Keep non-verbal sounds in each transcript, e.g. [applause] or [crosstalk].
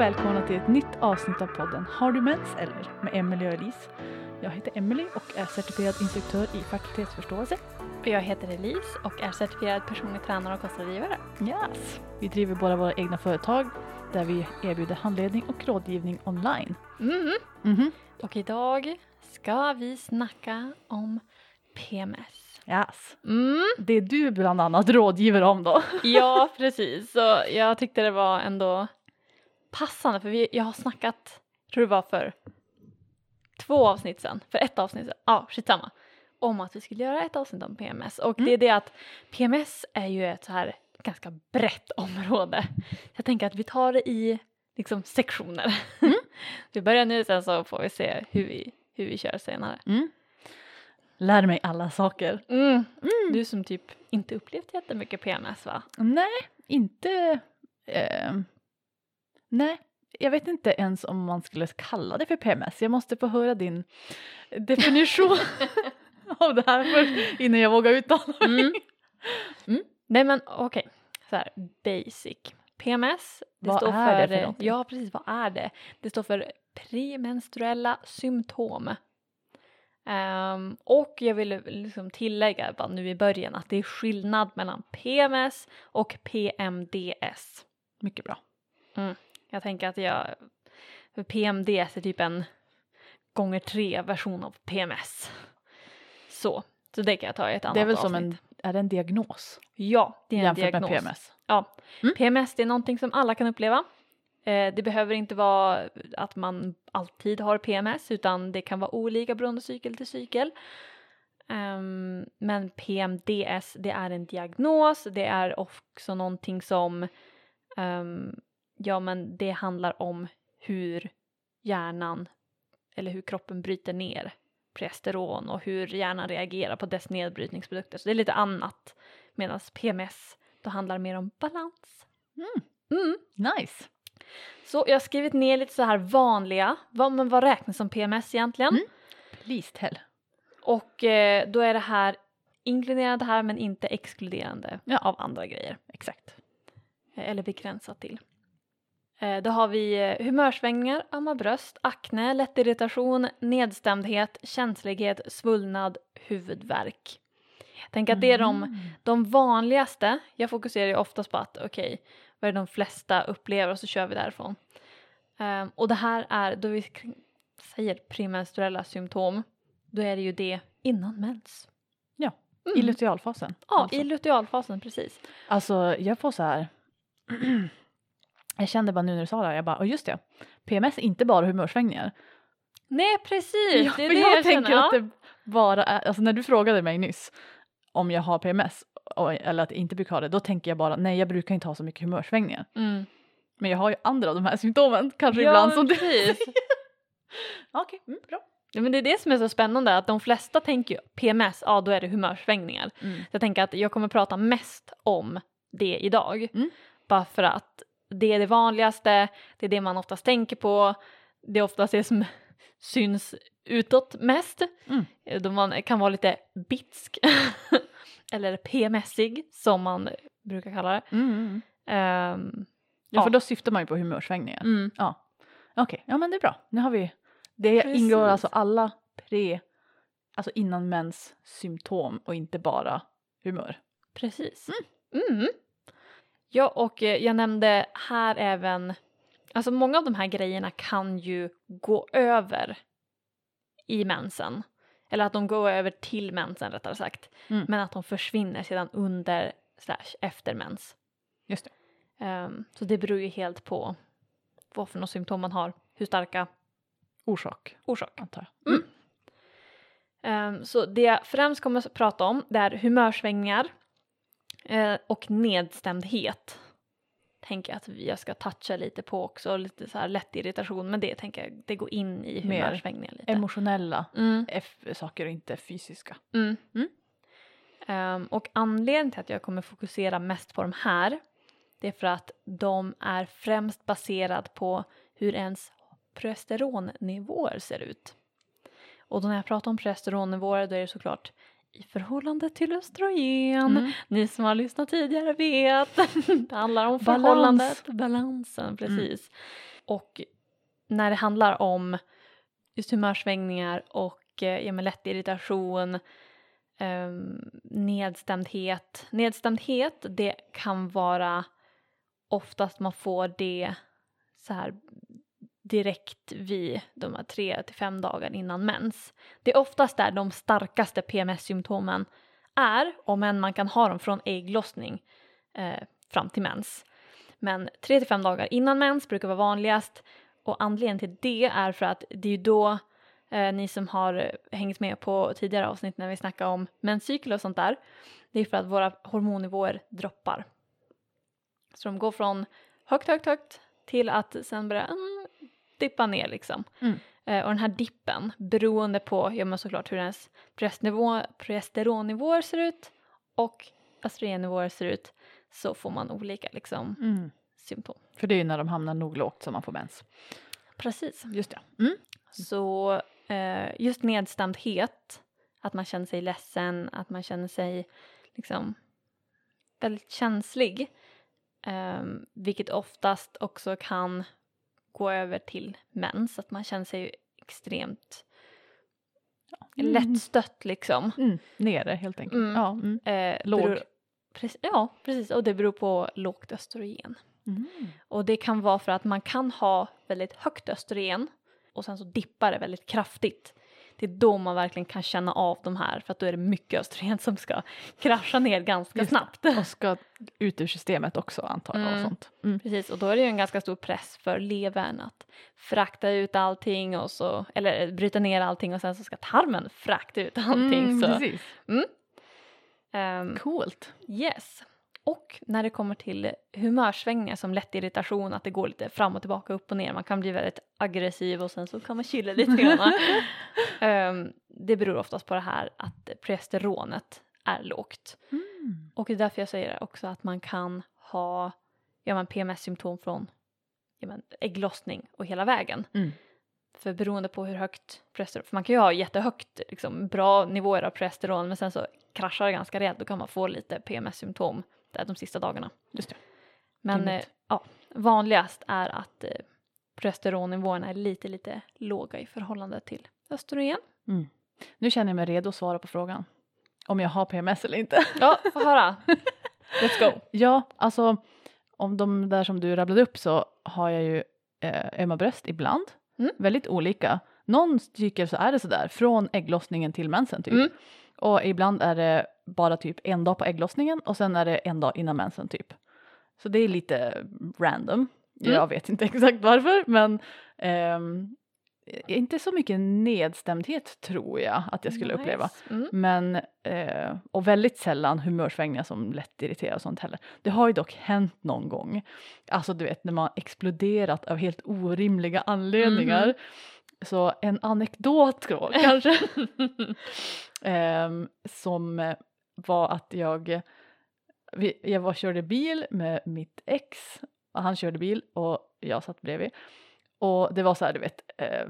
välkomna till ett nytt avsnitt av podden Har du mens eller? med Emelie och Elise. Jag heter Emelie och är certifierad instruktör i fertilitetsförståelse. Och jag heter Elise och är certifierad personlig tränare och kostrådgivare. Yes. Vi driver båda våra egna företag där vi erbjuder handledning och rådgivning online. Mm. Mhm. Och idag ska vi snacka om PMS. Yes. Mm. Det är du bland annat rådgiver om då. Ja, precis. Så jag tyckte det var ändå passande för vi, jag har snackat, tror det var för två avsnitt sen, för ett avsnitt sen, ja skitsamma, om att vi skulle göra ett avsnitt om PMS. Och det är det att PMS är ju ett så här ganska brett [laughs] område. Jag tänker att vi tar det i liksom sektioner. [laughs] vi börjar nu sen så får vi se hur vi, hur vi kör senare. Mm. Lär mig alla saker. Mm. Du som typ inte upplevt jättemycket PMS va? Nej, inte... Eh, nej, jag vet inte ens om man skulle kalla det för PMS. Jag måste få höra din definition [laughs] av det här först innan jag vågar uttala mig. Mm. Nej men okej, så här basic. PMS, det Vad står är det för, för? Ja precis, vad är det? Det står för premenstruella symptom. Ehm, och jag vill liksom tillägga bara nu i början att det är skillnad mellan PMS och PMDS. Mycket bra. Jag tänker att jag, PMDS är typ en gånger tre version av PMS. Så, så det kan jag ta i ett annat Det är väl avsnitt. som en, är det en diagnos Ja, det är en jämfört diagnos. med PMS? Ja, Mm. PMS det är någonting som alla kan uppleva. Eh, det behöver inte vara att man alltid har PMS utan det kan vara olika beroende cykel till cykel. Ehm, men PMDS det är en diagnos, det är också någonting som ehm, ja men det handlar om hur hjärnan eller hur kroppen bryter ner progesteron och hur hjärnan reagerar på dess nedbrytningsprodukter. Så det är lite annat. Medan PMS då handlar det mer om balans. Mm. Nice. Så jag har skrivit ner lite så här vanliga, vad, men vad räknas som PMS egentligen? Mm. Please tell. Och eh, då är det här inkluderande här men inte exkluderande Ja. av andra grejer. Exakt. Eh, Eller begränsat till. Eh, Då har vi eh, humörsvängningar, ömma bröst, akne, lätt irritation, nedstämdhet, känslighet, svullnad, huvudvärk. Tänker att det är de, Mm. de vanligaste. Jag fokuserar ju oftast på att okej, vad är det de flesta upplever och så kör vi därifrån. Ehm, och det här är, då vi säger premenstruella symptom, då är det ju det innan mens. Ja, Mm. I lutealfasen. Ja, alltså. i lutealfasen precis. Alltså jag får så här. [clears throat] jag kände bara nu när du sa det här, jag bara, och just det. PMS är inte bara humörsvängningar. Nej precis, Ja, det är det jag, jag, tänker att det bara är, alltså när du frågade mig nyss om jag har PMS och, eller att jag inte brukar ha det, då tänker jag bara nej jag brukar inte ha så mycket humörsvängningar. mm. Men jag har ju andra av de här symptomen kanske Ja, ibland som du precis. [laughs] Okej, mm, bra. Ja, men det är det som är så spännande att de flesta tänker ju PMS, ja då är det humörsvängningar. Mm. Så jag tänker att jag kommer prata mest om det idag. Mm. Bara för att det är det vanligaste, det är det man oftast tänker på, det är oftast det som [laughs] syns utåt mest. Mm. Eh, Då man kan vara lite bitsk [laughs] eller PMSig som man brukar kalla det. Mm, mm. Ehm, Ja, Ja. för då syftar man ju på humörsvängningar. mm. Ja, okej, ja men det är bra. Nu har vi, det Precis. ingår alltså alla pre, alltså innan mens symptom och inte bara humör. Precis. Mm. Ja, och eh, jag nämnde här även, alltså många av de här grejerna kan ju gå över i mensen. Eller att de går över till mensen rättare sagt. Mm. Men att de försvinner sedan under slash efter mens. Just det. Ehm, så det beror ju helt på vad för några symptom man har, hur starka Orsak, orsak. antar jag. Ehm, så det jag främst kommer att prata om det är humörsvängningar eh, och nedstämdhet. Tänker jag att jag ska toucha lite på också, lite så här lätt irritation, men det tänker jag, det går in i humörsvängningar lite. Emotionella Mm, F- saker och inte fysiska. mm. Mm. Ehm, och anledningen till att jag kommer fokusera mest på de här, det är för att de är främst baserad på hur ens progesteronnivåer ser ut. Och då när jag pratar om progesteronnivåer då är det såklart i förhållande till östrogen. Mm. Ni som har lyssnat tidigare vet. [laughs] det handlar om Balans. förhållandet, balansen precis. och när det handlar om just humörsvängningar och eh, ja, men lätt irritation, eh, nedstämdhet. Nedstämdhet, det kan vara oftast man får det så här direkt vid de här tre till fem dagar innan mens. Det är oftast där de starkaste PMS-symptomen är, om än man kan ha dem från ägglossning eh, fram till mens. Men tre till fem dagar innan mens brukar vara vanligast och anledningen till det är för att det är ju då eh, ni som har hängt med på tidigare avsnitt när vi snackar om menscykel och sånt där, det är för att våra hormonnivåer droppar. Så de går från högt, högt, högt till att sen börja mm, dippa ner liksom. Mm. Eh, och den här dippen, beroende på, ja men såklart hur ens presternivå, presteronnivåer ser ut och östrogennivåer ser ut, så får man olika liksom Mm. symptom. För det är ju när de hamnar nog lågt som man får mens. Precis. Just det. Mm. Så eh, just nedstämdhet, att man känner sig ledsen, att man känner sig liksom väldigt känslig, eh, vilket oftast också kan gå över till mens, att man känner sig extremt Mm. lättstött liksom. Mm. Nere helt enkelt. Mm. Ja. Mm. Eh, Låg. beror- Precis, ja, precis. Och det beror på lågt östrogen. Mm. Och det kan vara för att man kan ha väldigt högt östrogen och sen så dippar det väldigt kraftigt. Det är då man verkligen kan känna av de här för att då är det mycket östrogen som ska krascha ner ganska Just snabbt. Och ska ut ur systemet också antar jag. Och Mm. sånt. Mm. Precis, och då är det ju en ganska stor press för levern att frakta ut allting och så, eller bryta ner allting och sen så ska tarmen frakta ut allting. Mm, så. precis. ehm, Coolt. Yes. Och när det kommer till humörsvängningar som lätt irritation, att det går lite fram och tillbaka, upp och ner, man kan bli väldigt aggressiv och sen så kan man chilla lite grann. [laughs] Ehm, det beror oftast på det här att progesteronet är lågt. Mm. Och det är därför jag säger också att man kan ha ja, men PMS-symptom från ja, men ägglossning och hela vägen. Mm. För beroende på hur högt progesteron, för man kan ju ha jättehögt, liksom, bra nivåer av progesteron men sen så kraschar det ganska rejält, då kan man få lite PMS-symptom där de sista dagarna. Just det. Men eh, ja, vanligast är att eh, progesteronnivåerna är lite, lite låga i förhållande till östrogen. Mm. Nu känner jag mig redo att svara på frågan. Om jag har PMS eller inte. Ja, få höra. [laughs] Let's go. Ja, alltså om de där som du rabblade upp så har jag ju eh, ömma bröst ibland. Mm. Väldigt olika. Någon cykel så är det sådär från ägglossningen till mensen typ. Mm. Och ibland är det bara typ en dag på ägglossningen och sen är det en dag innan mensen typ. Så det är lite random. Mm. Jag vet inte [laughs] exakt varför men ehm, inte så mycket nedstämdhet tror jag att jag skulle uppleva. Nice. Mm. Men, eh, och väldigt sällan humörsvängningar som lätt irriterar och sånt heller. Det har ju dock hänt någon gång. Alltså du vet när man exploderat av helt orimliga anledningar. Mhm. Så en anekdot då kanske. [laughs] [laughs] Ehm, som eh, var att jag, jag var körde bil med mitt ex och han körde bil och jag satt bredvid. Och det var så här du vet eh,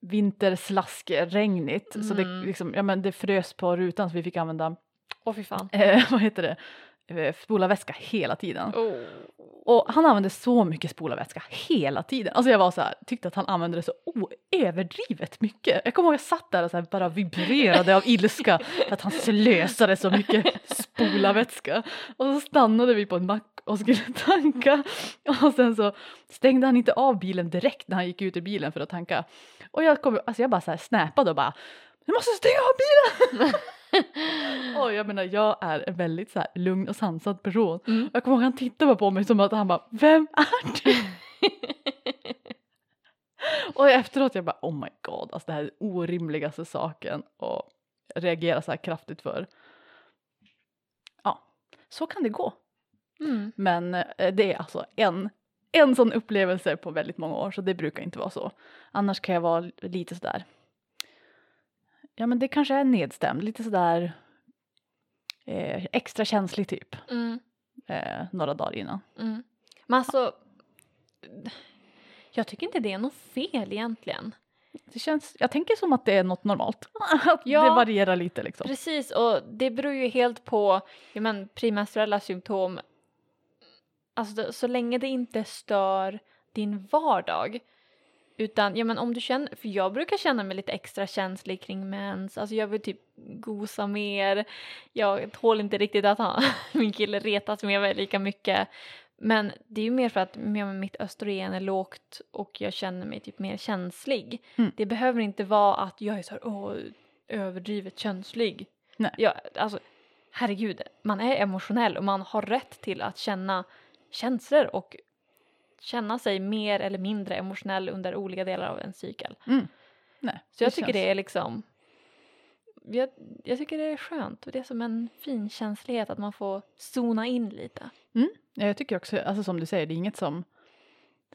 vinterslaskregnigt så det, Mm. liksom, ja, men det frös på rutan så vi fick använda, Åh fy fan. eh, [laughs] vad heter det, eh, spolarvätska hela tiden. Oh. Och han använde så mycket spolarvätska hela tiden. Alltså jag var så här, tyckte att han använde det så överdrivet mycket. Jag kommer ihåg jag satt där och så bara vibrerade av ilska för att han slösade så mycket spolarvätska. Och så stannade vi på en mack och skulle [laughs] tanka. Och sen så stängde han inte av bilen direkt när han gick ut ur bilen för att tanka. Och jag, kom, alltså jag bara så här snappade och bara du måste stänga av bilen! [laughs] och jag menar jag är en väldigt så här lugn och sansad person. Mm. Jag kommer ihåg han tittade bara på mig som att han bara Vem är du? [laughs] och efteråt jag bara oh my god alltså det här är den orimligaste saken och reagera så här kraftigt för. Ja, så kan det gå. Mm. Men eh, det är alltså en, en sån upplevelse på väldigt många år så det brukar inte vara så. Annars kan jag vara lite sådär. Ja men det kanske är nedstämd, lite sådär eh, extra känslig typ Mm. eh, några dagar innan. Mm. Men alltså, jag tycker inte det är något fel egentligen. Det känns, jag tänker som att det är något normalt. [laughs] Ja. Det varierar lite liksom. Precis, och det beror ju helt på ja, men, premenstruella symptom. Alltså så länge det inte stör din vardag. Utan ja men om du känner, för jag brukar känna mig lite extra känslig kring mens, alltså jag vill typ gosa mer, jag tål inte riktigt att ha, [laughs] min kille retas med mig lika mycket. Men det är ju mer för att ja, mitt östrogen är lågt och jag känner mig typ mer känslig. Mm. Det behöver inte vara att jag är så här, åh, överdrivet känslig. Nej. Jag, alltså, herregud, man är emotionell och man har rätt till att känna känslor och känna sig mer eller mindre emotionell under olika delar av en cykel. Mm. Nej, Så jag tycker känns- det är liksom jag, jag tycker det är skönt och det är som en fin känslighet att man får zona in lite. Ja, jag tycker också, alltså som du säger, det är inget som,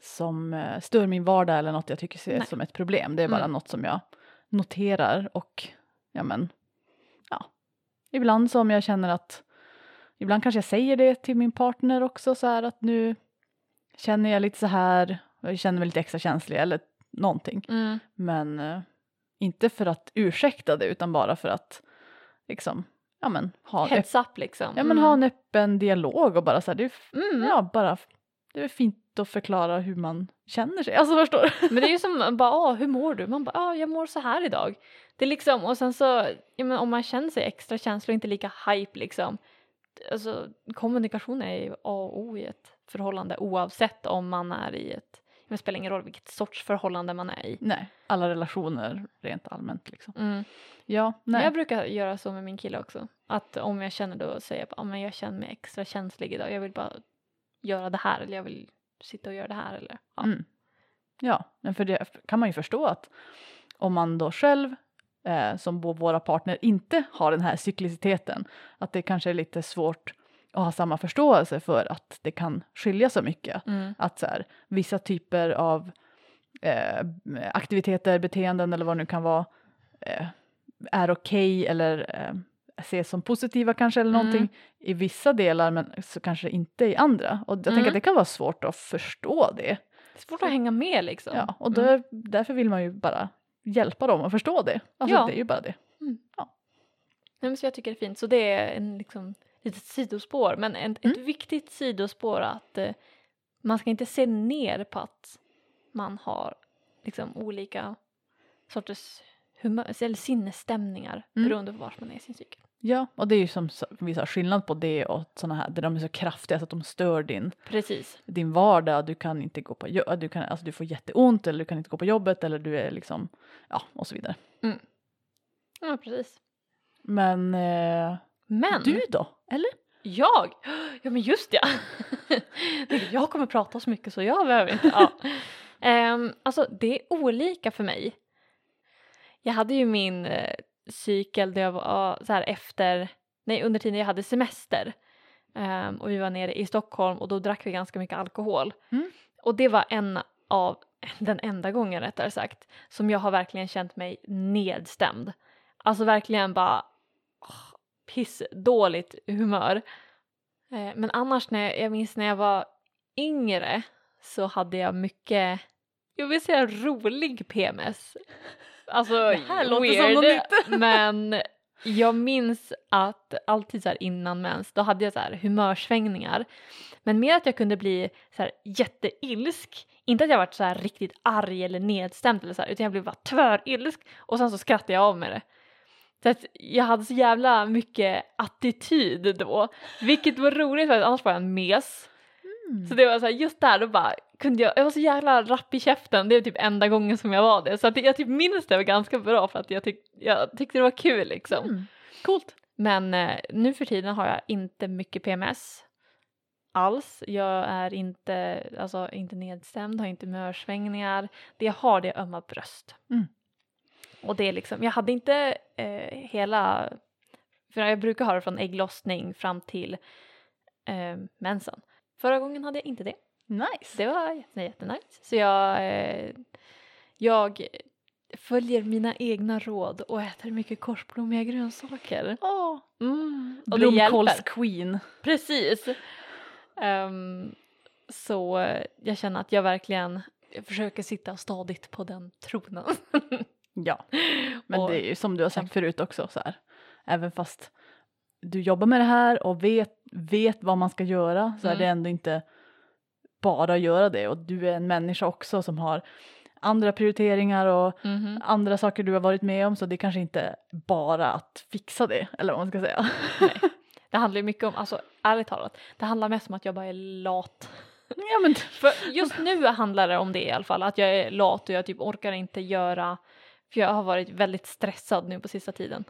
som eh, stör min vardag eller något jag tycker ser Nej. som ett problem. Det är bara Mm. något som jag noterar och ja men, ja. Ibland som jag känner att, ibland kanske jag säger det till min partner också så här att nu känner jag lite så här, jag känner mig lite extra känslig eller någonting. Men eh, inte för att ursäkta det utan bara för att liksom, ja men ha en, Heads up liksom. ja, men ha en öppen dialog och bara så här, det är Mm. Ja, bara det är fint att förklara hur man känner sig. Alltså förstår du? Men det är ju [laughs] som bara, ah, hur mår du? Man bara, ah, jag mår så här idag. Det är liksom, och sen så, ja, men om man känner sig extra känslig och inte lika hype liksom. Alltså kommunikation är ju A och O i ett förhållande oavsett om man är i ett, det spelar ingen roll vilket sorts förhållande man är i. Nej, alla relationer rent allmänt liksom. Mm. Ja, nej. Jag brukar göra så med min kille också. Att om jag känner då säger jag ah, men jag känner mig extra känslig idag. Jag vill bara göra det här eller jag vill sitta och göra det här eller ja. Mm. Ja, men för det kan man ju förstå att om man då själv eh, som våra partner inte har den här cykliciteten att det kanske är lite svårt att ha samma förståelse för att det kan skilja så mycket. Mm. Att så här, vissa typer av eh, aktiviteter, beteenden eller vad det nu kan vara eh, är okej eller eh, ses som positiva kanske eller Mm. någonting i vissa delar men så kanske inte i andra. Och jag tänker Mm. att det kan vara svårt att förstå det. Det är svårt att hänga med liksom. Ja, och då, Mm. därför vill man ju bara hjälpa dem att förstå det. Alltså Ja. det är ju bara det. Nej, men så jag tycker det är fint. Så det är en liksom, litet sidospår. Men en, ett Mm. viktigt sidospår att eh, man ska inte se ner på att man har liksom olika sorters humör, eller sinnesstämningar Mm. beroende på var man är i sin cykel. Ja, och det är ju som vi sa skillnad på det och sådana här där de är så kraftiga så att de stör din, Precis. din vardag. Du kan inte gå på jo- du kan, alltså du får jätteont eller du kan inte gå på jobbet eller du är liksom, ja och så vidare. Ja, precis. Men eh, Men du då? Eller? jag, ja men just ja. [laughs] jag kommer prata så mycket så jag behöver inte. Ja. [laughs] Ehm, alltså det är olika för mig. Jag hade ju min eh, cykel där jag var så här efter, nej under tiden jag hade semester. Ehm, och vi var nere i Stockholm och då drack vi ganska mycket alkohol. Mm. Och det var en av, [laughs] den enda gången rättare sagt, som jag har verkligen känt mig nedstämd. Alltså verkligen bara åh, piss dåligt humör. Eh, men annars när jag, jag minns när jag var yngre så hade jag mycket, jag vill säga rolig PMS. Alltså Det här låter weird, som något nytt. [laughs] men jag minns att alltid så innan mens då hade jag så här humörsvängningar. Men mer att jag kunde bli så här jätteilsk. Inte att jag varit så här riktigt arg eller nedstämd eller så här, utan jag blev bara tvärilsk och sen så skrattade jag av med det. Så att jag hade så jävla mycket attityd då, vilket var roligt för att annars var jag en mes. Mm. Så det var så här, just där då bara kunde jag, jag var så jävla rapp i käften, det är typ enda gången som jag var det. Så att jag typ minns det var ganska bra för att jag, tyck, jag tyckte det var kul liksom. Mm. Coolt. Men eh, nu för tiden har jag inte mycket PMS alls. Jag är inte, alltså, inte nedstämd, har inte mörsvängningar. Det jag har det är ömma bröst. Mm. Och det är liksom, jag hade inte eh, hela, för jag brukar ha det från ägglossning fram till eh, mensen. Förra gången hade jag inte det. Nice. Det var jätte- jättenice. Så jag, eh, jag följer mina egna råd och äter mycket korsblommiga grönsaker. Åh, Mm, och blomkålsqueen. Precis. Ehm, så jag känner att jag verkligen jag försöker sitta stadigt på den tronen. [laughs] Ja, men Och- det är ju som du har sagt förut också så här. Även fast du jobbar med det här och vet, vet vad man ska göra så är Mm. det ändå inte bara göra det och du är en människa också som har andra prioriteringar och Mhm. andra saker du har varit med om så det är kanske inte bara att fixa det eller vad man ska säga. Nej. [laughs] Det handlar ju mycket om, alltså ärligt talat, det handlar mest om att jag bara är lat. ja men För just nu handlar det om det i alla fall, att jag är lat och jag typ orkar inte göra, för jag har varit väldigt stressad nu på sista tiden.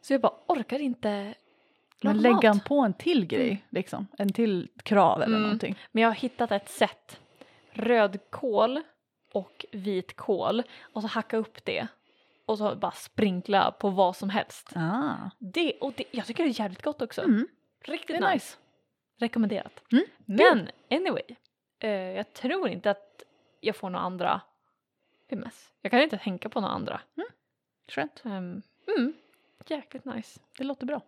Så jag bara orkar inte Men lägga han på en till grej, liksom. En till krav eller Mm. någonting. Men jag har hittat ett sätt. Rödkål och vitkål och så hacka upp det och så bara sprinkla på vad som helst. Ah. Det, och det, jag tycker det är jävligt gott också. Mm. Riktigt nice. nice. Rekommenderat. Mm, Men anyway, eh, jag tror inte att jag får några andra PMS. Jag kan inte tänka på några andra. Skönt. Um, mm, jäkligt nice. Det låter bra.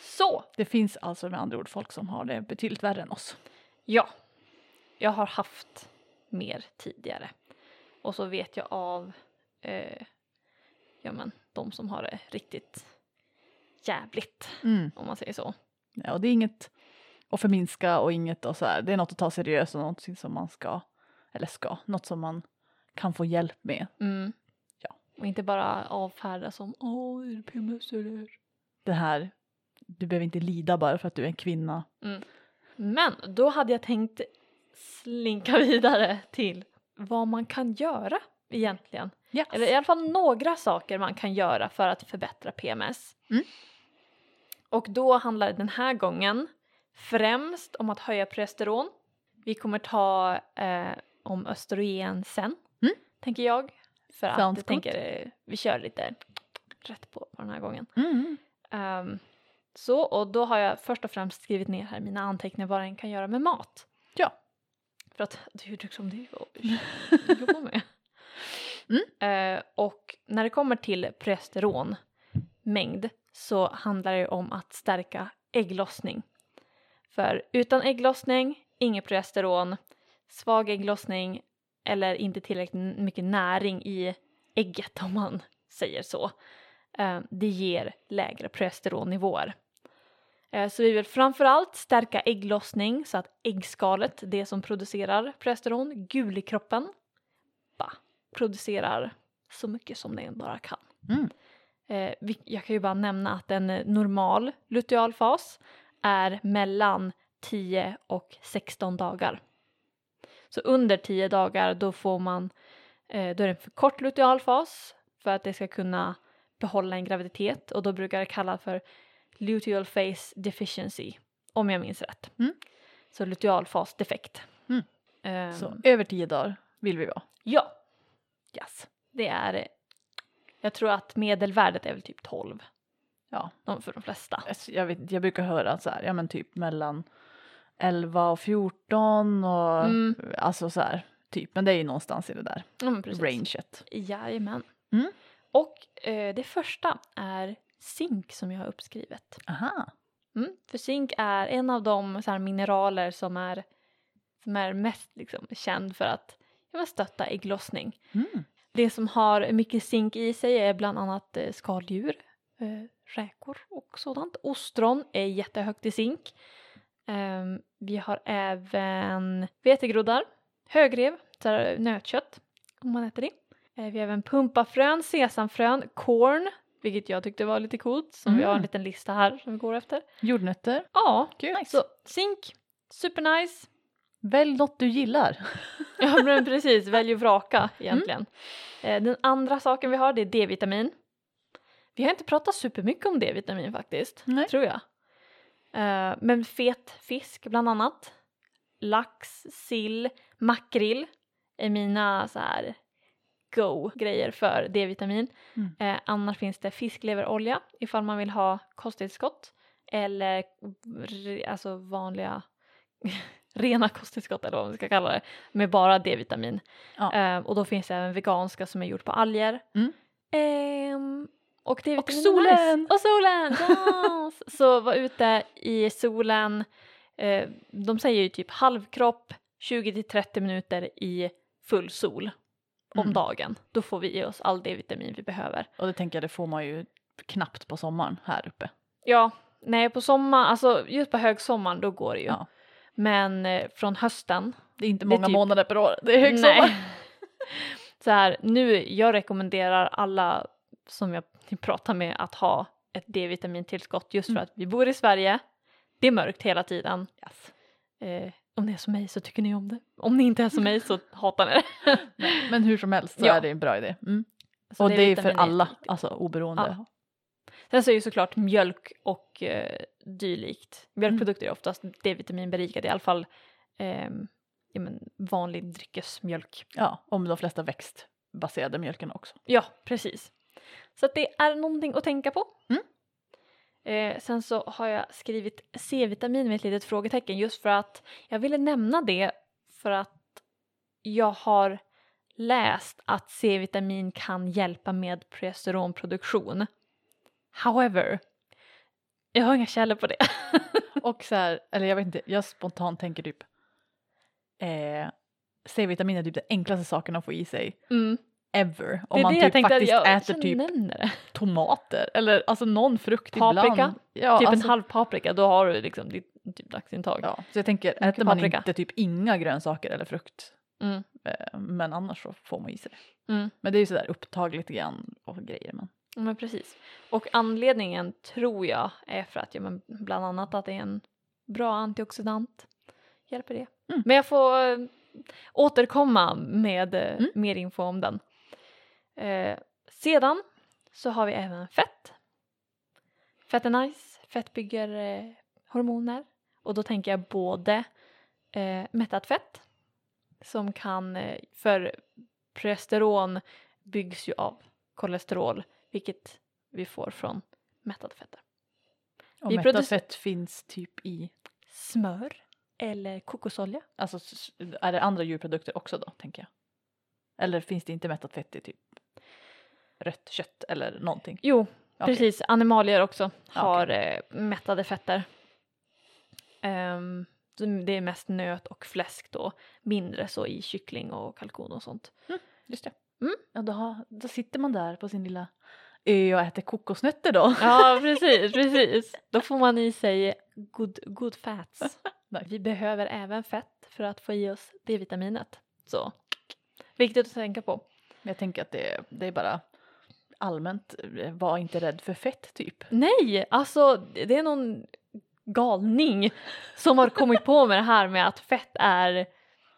Så, Det finns alltså med andra ord folk som har det betydligt värre än oss. ja. Jag har haft mer tidigare. Och så vet jag av eh, ja, men, de som har det riktigt jävligt, Mm. om man säger så. Ja, och det är inget att förminska och inget och så här. Det är något att ta seriöst och något som man ska, eller ska, något som man kan få hjälp med. Mm. Ja. Och inte bara avfärda som åh, är det PMS eller? Det här, du behöver inte lida bara för att du är en kvinna. Men då hade jag tänkt slinka [laughs] vidare till vad man kan göra egentligen. Yes. Eller i alla fall några saker man kan göra för att förbättra PMS. Mm. Och då handlar det den här gången främst om att höja progesteron. Vi kommer ta eh, om östrogen sen, Mm. Tänker jag. För att Sounds jag tänker vi kör lite rätt på, på den här gången. Mm. Ehm, så, och då har jag först och främst skrivit ner här mina anteckningar vad den kan göra med mat. Ja. För att det är ju liksom det jag jobbar med. [laughs] Mm. Eh, och när det kommer till progesteronmängd så handlar det om att stärka ägglossning. För utan ägglossning, inget progesteron, svag ägglossning eller inte tillräckligt mycket näring i ägget om man säger så. Eh, det ger lägre progesteronnivåer. Eh, Så vi vill framförallt stärka ägglossning så att äggskalet, det som producerar progesteron, gulkroppen, bara producerar så mycket som den bara kan. Mm. Eh, Jag kan ju bara nämna att en normal lutealfas är mellan 10 och 16 dagar. Så under 10 dagar då får man, eh, då är det en för kort lutealfas för att det ska kunna behålla en graviditet och då brukar det kallas för luteal phase deficiency om jag minns rätt. Mm. Så lutealfas defekt. Mm. Ehm, Så över tio dagar vill vi vara. Ja, Yes. det är, jag tror att medelvärdet är väl typ 12 Ja, de- för de flesta. alltså, jag, vet, jag brukar höra så här, ja men typ mellan 11 och 14 och Mm. alltså så här, typ. Men det är ju någonstans i det där precis. ranget. Jajamän. Mm. Och eh, det första är zink som jag har uppskrivet. Aha. Mm. För zink är en av de så här, mineraler som är, som är mest liksom, känd för att ja, stötta ägglossning. Mm. Det som har mycket zink i sig är bland annat eh, skaldjur, eh, räkor och sådant. Ostron är jättehögt i zink. Ehm, vi har även vetegroddar, högrev, nötkött om man äter det. Eh, vi har även pumpafrön, sesamfrön, corn, vilket jag tyckte var lite coolt. Som vi har en Mm. liten lista här som vi går efter. Jordnötter. Ja, Kul. så zink, supernice. Välj något du gillar. [laughs] Ja men precis, välj och vraka egentligen. Eh, Den andra saken vi har det är D-vitamin. Vi har inte pratat supermycket om D-vitamin faktiskt, Nej. tror jag. Eh, Men fet fisk bland annat. Lax, sill, makrill är mina så här go-grejer för D-vitamin. Mm. Eh, annars finns det fiskleverolja ifall man vill ha kosttillskott. Eller alltså vanliga [laughs] rena kosttillskott eller vad man ska kalla det. Med bara D-vitamin. Ja. Eh, och då finns det även veganska som är gjort på alger. Mm. Ehm, och D-vitamin Och solen! Nice. Och solen! Yes! [laughs] Så var ute i solen. Eh, de säger ju typ halvkropp 20 till 30 minuter i full sol om Mm. dagen. Då får vi i oss all D-vitamin vi behöver. Och det tänker jag, det får man ju knappt på sommaren här uppe. Ja, nej på sommar, alltså just på högsommaren då går det ju. Ja. Men eh, från hösten Det är inte Det är många typ- månader per år, det är högsommar. [laughs] Så här, nu, jag rekommenderar alla som jag pratar med att ha ett D-vitamintillskott just för Mm. att vi bor i Sverige. Det är mörkt hela tiden. Yes. Eh, om ni är som mig så tycker ni om det. Om ni inte är som mig så [laughs] hatar ni det. Men hur som helst så Ja. är det en bra idé. Mm. Och det är för D-vitamin alla, alltså oberoende. Ja. Sen så är ju såklart mjölk och eh, dylikt. Mjölkprodukter är oftast D-vitaminberikade, i alla fall ehm, ja, men vanlig dryckesmjölk. Ja, om de flesta växtbaserade mjölken också. Ja, precis. Så att det är någonting att tänka på. Mm. Eh, sen så har jag skrivit C-vitamin med ett litet frågetecken just för att jag ville nämna det för att jag har läst att C-vitamin kan hjälpa med progesteronproduktion. However, jag har inga källor på det. [laughs] Och så här, eller jag vet inte, jag spontant tänker typ eh, C-vitamin är typ den enklaste saken att få i sig Mm. Ever. Om man typ faktiskt jag, äter typ det. tomater eller alltså någon frukt Paprika, ibland. Ja, typ alltså, en halv paprika, då har du liksom ditt typ dagsintag. Ja, så jag tänker, Mycket äter man paprika. inte typ inga grönsaker eller frukt, Mm. eh, men annars så får man i sig det. Mm. Men det är ju sådär upptag lite grann och grejer. Men. Men precis. Och anledningen tror jag är för att, ja, men bland annat att det är en bra antioxidant. Hjälper det. Mm. Men jag får eh, återkomma med eh, Mm. mer info om den. Eh, sedan så har vi även fett. Fett är nice. Fett bygger eh, hormoner. Och då tänker jag både eh, mättat fett som kan, eh, för progesteron byggs ju av kolesterol vilket vi får från mättade fetter. Och Vi mättat fett finns typ i, Smör eller kokosolja. alltså är det andra djurprodukter också då tänker jag? Eller finns det inte mättat fett i typ rött kött eller någonting? Jo, Okej. precis. Animalier också har eh, mättade fetter. Så det är mest nöt och fläsk då, mindre så i kyckling och kalkon och sånt. Just det. Mm. Ja, då, har, då sitter man där på sin lilla ö och äter kokosnötter då. Ja, precis, precis. Då får man i sig good, good fats. [laughs] Vi behöver även fett för att få i oss D-vitaminet. Så viktigt att tänka på. Jag tänker att det, det är bara allmänt, eh, var inte rädd för fett typ. Nej, alltså det är någon galning som har kommit på med det här med att fett är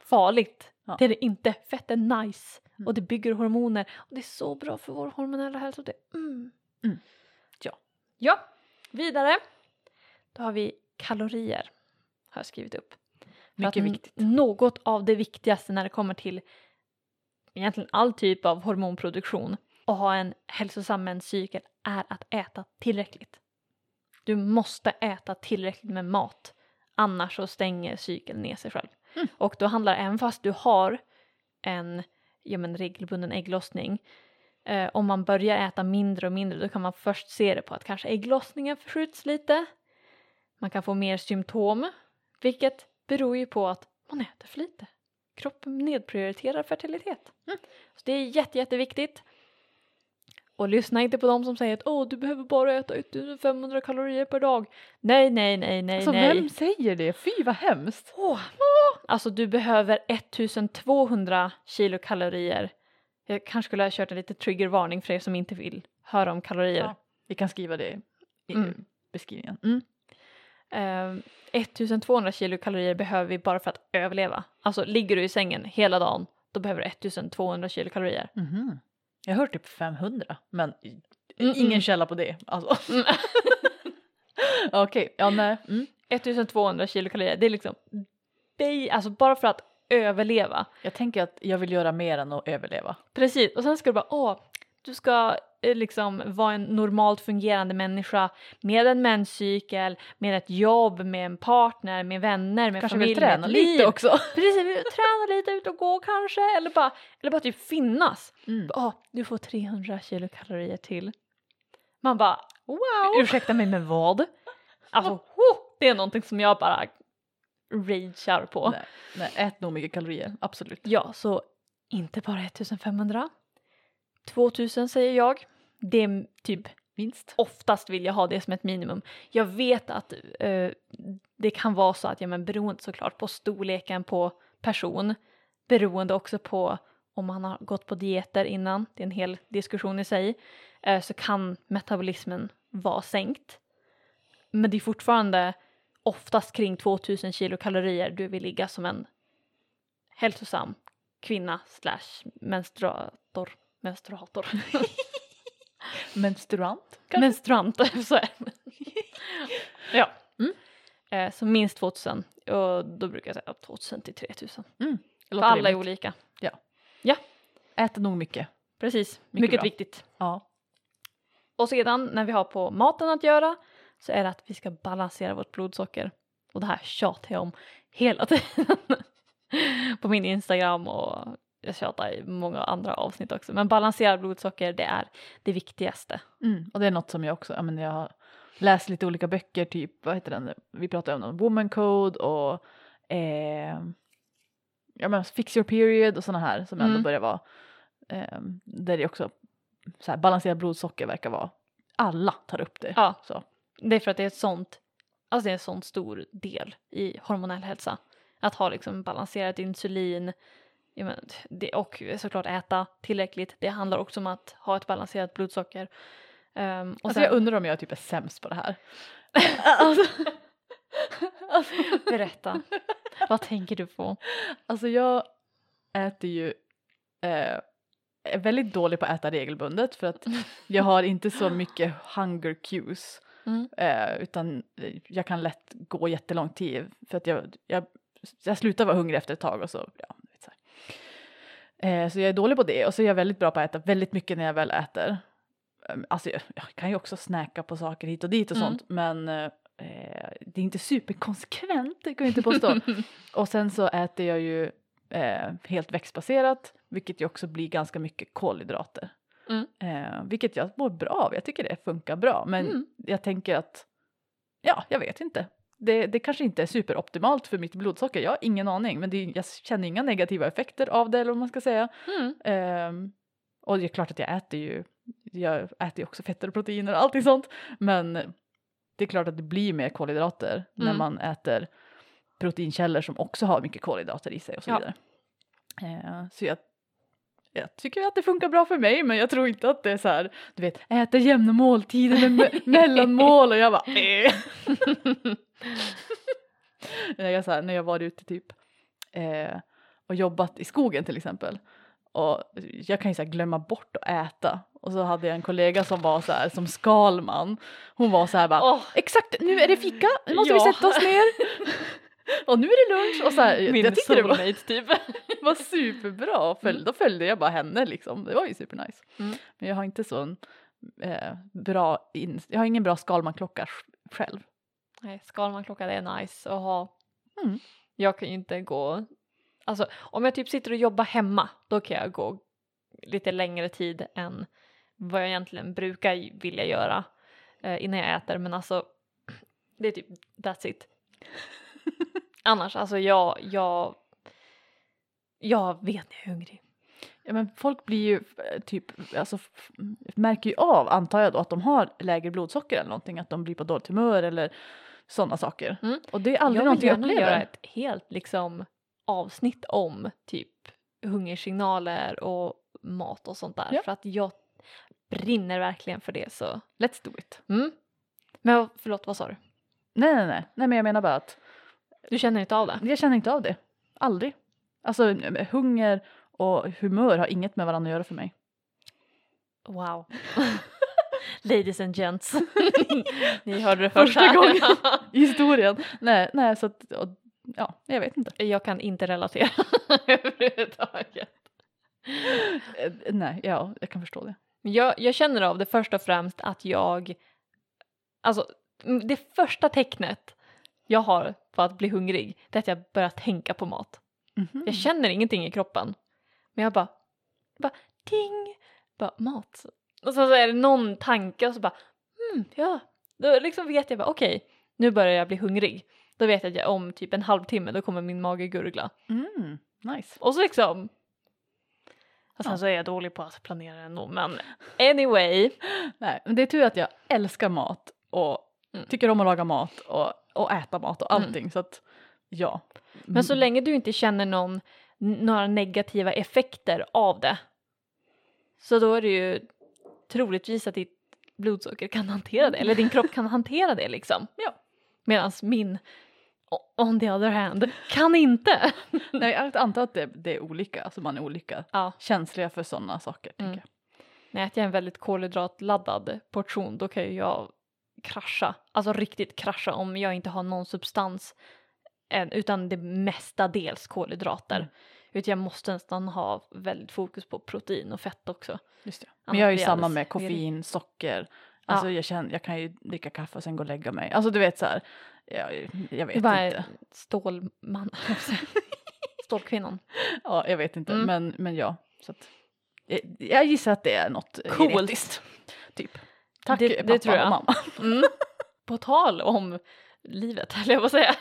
farligt. Ja. Det är det inte. Fett är nice Mm. och det bygger hormoner och det är så bra för vår hormonella hälsa. Det, mm. Mm. Ja. Ja, vidare. Då har vi kalorier. Har jag skrivit upp. Mycket viktigt. Något av det viktigaste när det kommer till egentligen all typ av hormonproduktion och ha en hälsosam menscykel är att äta tillräckligt. Du måste äta tillräckligt med mat annars så stänger cykeln ner sig själv. Mm. Och då handlar även fast du har en ja, men regelbunden ägglossning eh, om man börjar äta mindre och mindre då kan man först se det på att kanske ägglossningen förskjuts lite. Man kan få mer symptom vilket beror ju på att man äter för lite. Kroppen nedprioriterar fertilitet. Mm. Så det är jätte, jätteviktigt. Och lyssna inte på dem som säger att Åh, du behöver bara äta 1500 kalorier per dag. Nej, nej, nej, nej, Alltså nej. vem säger det? Fy vad hemskt. Åh. Alltså du behöver 1200 kilokalorier. Jag kanske skulle ha kört en liten triggervarning för er som inte vill höra om kalorier. Ja. Vi kan skriva det i Mm. beskrivningen. Mm. Eh, 1200 kilokalorier behöver vi bara för att överleva. Alltså ligger du i sängen hela dagen då behöver du 1200 kilokalorier. Mhm. Jag har hört typ 500 men Mm, ingen källa på det. Alltså. Mm. [laughs] Okej, ja nej. Mm. 1200 kilokalorier, det är liksom det, alltså bara för att överleva. Jag tänker att jag vill göra mer än att överleva. Precis, och sen ska du bara åh, du ska eh, liksom vara en normalt fungerande människa med en menscykel, med ett jobb, med en partner, med vänner, med Kanske familj, med ett lite liv. också. [laughs] Precis, vill träna lite, ut och gå kanske, eller bara, eller bara typ finnas. Mm. Åh, du får 300 kilokalorier till. Man bara, Wow! [laughs] ursäkta mig med vad? [laughs] Alltså, oh, det är någonting som jag bara ragear på. Nej, nej, ät nog mycket kalorier, absolut. Ja, så inte bara 1500. 2000 säger jag. Det är typ Minst. oftast vill jag ha det som ett minimum. Jag vet att eh, det kan vara så att, ja men beroende såklart på storleken på person, beroende också på om man har gått på dieter innan, det är en hel diskussion i sig, eh, så kan metabolismen vara sänkt. Men det är fortfarande oftast kring 2000 kilokalorier du vill ligga som en hälsosam kvinna slash menstruator. Menstruator. [laughs] Menstruant? kanske? Menstruant, [laughs] så är det. [laughs] ja. Mm. Eh, så minst 2000 och då brukar jag säga 2000 till 3000. Det För alla är olika. Äter nog mycket. Precis, Mycket mycket, viktigt. Ja. Och sedan när vi har på maten att göra så är det att vi ska balansera vårt blodsocker. Och det här tjatar jag om hela tiden. på min Instagram och jag tjatar i många andra avsnitt också. Men balanserad blodsocker det är det viktigaste. Mm. Och det är något som jag också, jag, menar, jag har läst lite olika böcker, typ, vad heter den, vi pratade om någon woman code och eh, ja men fix your period och sådana här som ändå Mm. börjar vara, eh, där det också, så här, balanserat blodsocker verkar vara, alla tar upp det. Ja. Så. Det är för att det är ett sånt, alltså det är en sån stor del i hormonell hälsa. Att ha liksom balanserat insulin ja, men, det, och såklart äta tillräckligt. Det handlar också om att ha ett balanserat blodsocker. Ehm, och Alltså sen, jag undrar om jag typ är sämst på det här. alltså, alltså, [laughs] berätta, vad tänker du på? alltså jag äter ju, eh, är väldigt dålig på att äta regelbundet för att jag har inte så mycket hunger cues. Mm. Eh, utan jag kan lätt gå jättelång tid för att jag, jag, jag slutar vara hungrig efter ett tag och så, ja, du vet så här. Eh, så jag är dålig på det och så är jag väldigt bra på att äta väldigt mycket när jag väl äter. Um, alltså jag, jag kan ju också snacka på saker hit och dit och Mm. sånt men eh, det är inte superkonsekvent, det kan jag inte påstå. [laughs] och sen så äter jag ju eh, helt växtbaserat vilket ju också blir ganska mycket kolhydrater. Mm. Eh, vilket jag mår bra av, jag tycker det funkar bra men Mm. jag tänker att, ja, jag vet inte. Det, det kanske inte är superoptimalt för mitt blodsocker, jag har ingen aning men det, jag känner inga negativa effekter av det eller vad man ska säga. Mm. Ehm, och det är klart att jag äter ju, jag äter ju också fetter och proteiner och allting sånt men det är klart att det blir mer kolhydrater när Mm. man äter proteinkällor som också har mycket kolhydrater i sig och så Ja. vidare. Eh, så jag, jag tycker att det funkar bra för mig men jag tror inte att det är så här, du vet, äta jämna måltider med me- [laughs] mellanmål och jag bara eh. när, [laughs] [laughs] jag, så här, när jag var ute typ eh, och jobbat i skogen till exempel och jag kan ju så glömma bort att äta och så hade jag en kollega som var så här som Skalman hon var så här bara Åh, exakt nu är det fika nu måste vi Ja. sätta oss ner och nu är det lunch och så här, min jag tyckte det var, typ. [laughs] var superbra Följ, Mm. då följde jag bara henne liksom det var ju supernice Mm. men jag har inte så en eh, bra in, jag har ingen bra Skalman-klocka sj- själv Nej, Skalmanklocka det är nice att ha. Mm. Jag kan ju inte gå, alltså om jag typ sitter och jobbar hemma då kan jag gå lite längre tid än vad jag egentligen brukar vilja göra eh, innan jag äter men alltså [clears throat] det är typ that's it. [laughs] Annars alltså jag, jag, jag vet när jag är hungrig. Ja men folk blir ju eh, typ, alltså märker ju av antar jag då att de har lägre blodsocker eller någonting, att de blir på dåligt humör eller sådana saker. Mm. Och det är aldrig jag vill någonting jag upplever. göra ett helt liksom avsnitt om typ hungersignaler och mat och sånt där Ja. för att jag brinner verkligen för det så. Let's do it. Mm. Men förlåt, vad sa du? Nej nej nej, nej men jag menar bara att Du känner inte av det? jag känner inte av det. Aldrig. Alltså hunger och humör har inget med varandra att göra för mig. Wow. [laughs] Ladies and gents. [laughs] Ni hörde det först Första gången. [laughs] I historien. Nej, nej så att, och, ja, jag vet inte. jag kan inte relatera överhuvudtaget. Eh, Nej, ja, jag kan förstå det. Jag, jag känner av det först och främst att jag, alltså det första tecknet jag har på att bli hungrig det är att jag börjar tänka på mat. Mhm. Jag känner ingenting i kroppen. Men jag bara, bara ding, bara mat. Och så, så är det någon tanke och så bara, mm, ja. Då liksom vet jag bara, okej, nu börjar jag bli hungrig. Då vet jag att jag, om typ en halvtimme då kommer min mage gurgla. Mm, nice. Och så liksom, Och sen så är jag dålig på att planera ändå men [gasps] anyway. [gasps] Nej, men det är tur att jag älskar mat och Mm. tycker om att laga mat och, och äta mat och Mm. allting så att ja. Men så Mm. länge du inte känner någon, några negativa effekter av det så då är det ju troligtvis att ditt blodsocker kan hantera det eller din kropp kan hantera det liksom. Ja. Medan min on the other hand kan inte. [laughs] Nej, jag antar att det, det är olika, alltså man är olika Ja. känsliga för sådana saker. Mm. Jag äter en väldigt kolhydratladdad portion då kan ju jag krascha, alltså riktigt krascha om jag inte har någon substans utan det mestadels kolhydrater. Mm. Utan jag måste nästan ha väldigt fokus på protein och fett också. Just det. Men jag är ju samma med koffein, socker. Alltså jag, känner, jag kan ju dricka kaffe och sen gå och lägga mig. Alltså du vet så här, jag, jag vet bara inte. Stålman, [laughs] Stålkvinnan. Ja, jag vet inte, Mm. men, men ja. Så att, jag, jag gissar att det är något eh, Coolt. genetiskt. Typ. Tack Det- det pappa tror jag. och mamma. [laughs] Mm. På tal om livet, [laughs] höll jag på att säga.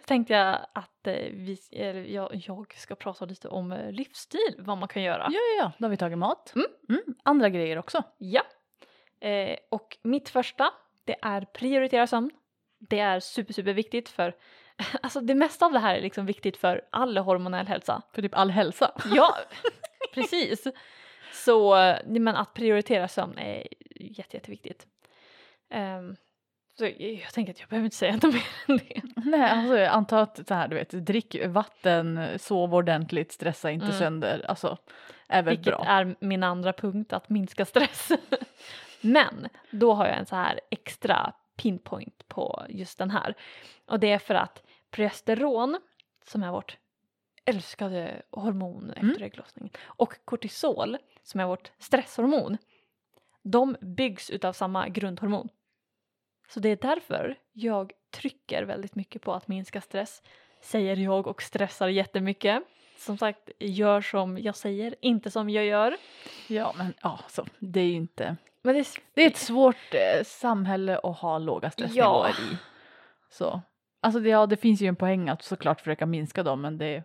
Så tänkte jag att eh, vi, eller jag, jag ska prata lite om eh, livsstil, vad man kan göra. Ja, ja, ja, då har vi tagit mat. Mm. Mm. Andra grejer också. Ja. Eh, och mitt första, det är prioritera sömn. Det är super, super viktigt för, [laughs] alltså det mesta av det här är liksom viktigt för all hormonell hälsa. För typ all hälsa. Ja, precis. Så men att prioritera sömn är jätte, jätteviktigt. Ehm, så jag, tänker att jag behöver inte säga något mer än det. Nej, alltså jag antar att så här, du vet, drick vatten, sov ordentligt, stressa inte Mm. sönder. Alltså, är väl Vilket bra. är min andra punkt, att minska stress. [laughs] Men då har jag en så här extra pinpoint på just den här. Och det är för att progesteron, som är vårt älskade hormon efter Mm. ägglossningen, och kortisol, som är vårt stresshormon, de byggs utav samma grundhormon. Så det är därför jag trycker väldigt mycket på att minska stress, säger jag och stressar jättemycket. Som sagt, gör som jag säger, inte som jag gör. Ja, men ja, så, det är ju inte... Men det är, Det är ett svårt eh, samhälle att ha låga stressnivåer i. Så. Alltså det, ja, det finns ju en poäng att såklart försöka minska dem, men det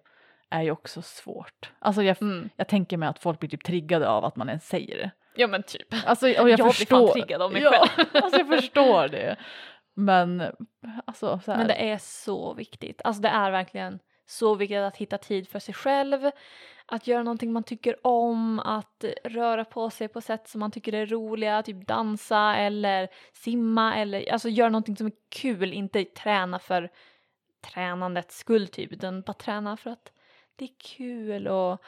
är ju också svårt. Alltså jag, mm. jag tänker mig att folk blir typ triggade av att man ens säger det. Ja men typ. Alltså, och jag, Jag blir fan förstår, triggad av mig ja, själv. [laughs] alltså jag förstår det. Men alltså så här, Men det är så viktigt. Alltså det är verkligen så viktigt att hitta tid för sig själv. Att göra någonting man tycker om, att röra på sig på sätt som man tycker är roliga, typ dansa eller simma eller alltså göra någonting som är kul, inte träna för tränandets skull typ, utan bara träna för att det är kul och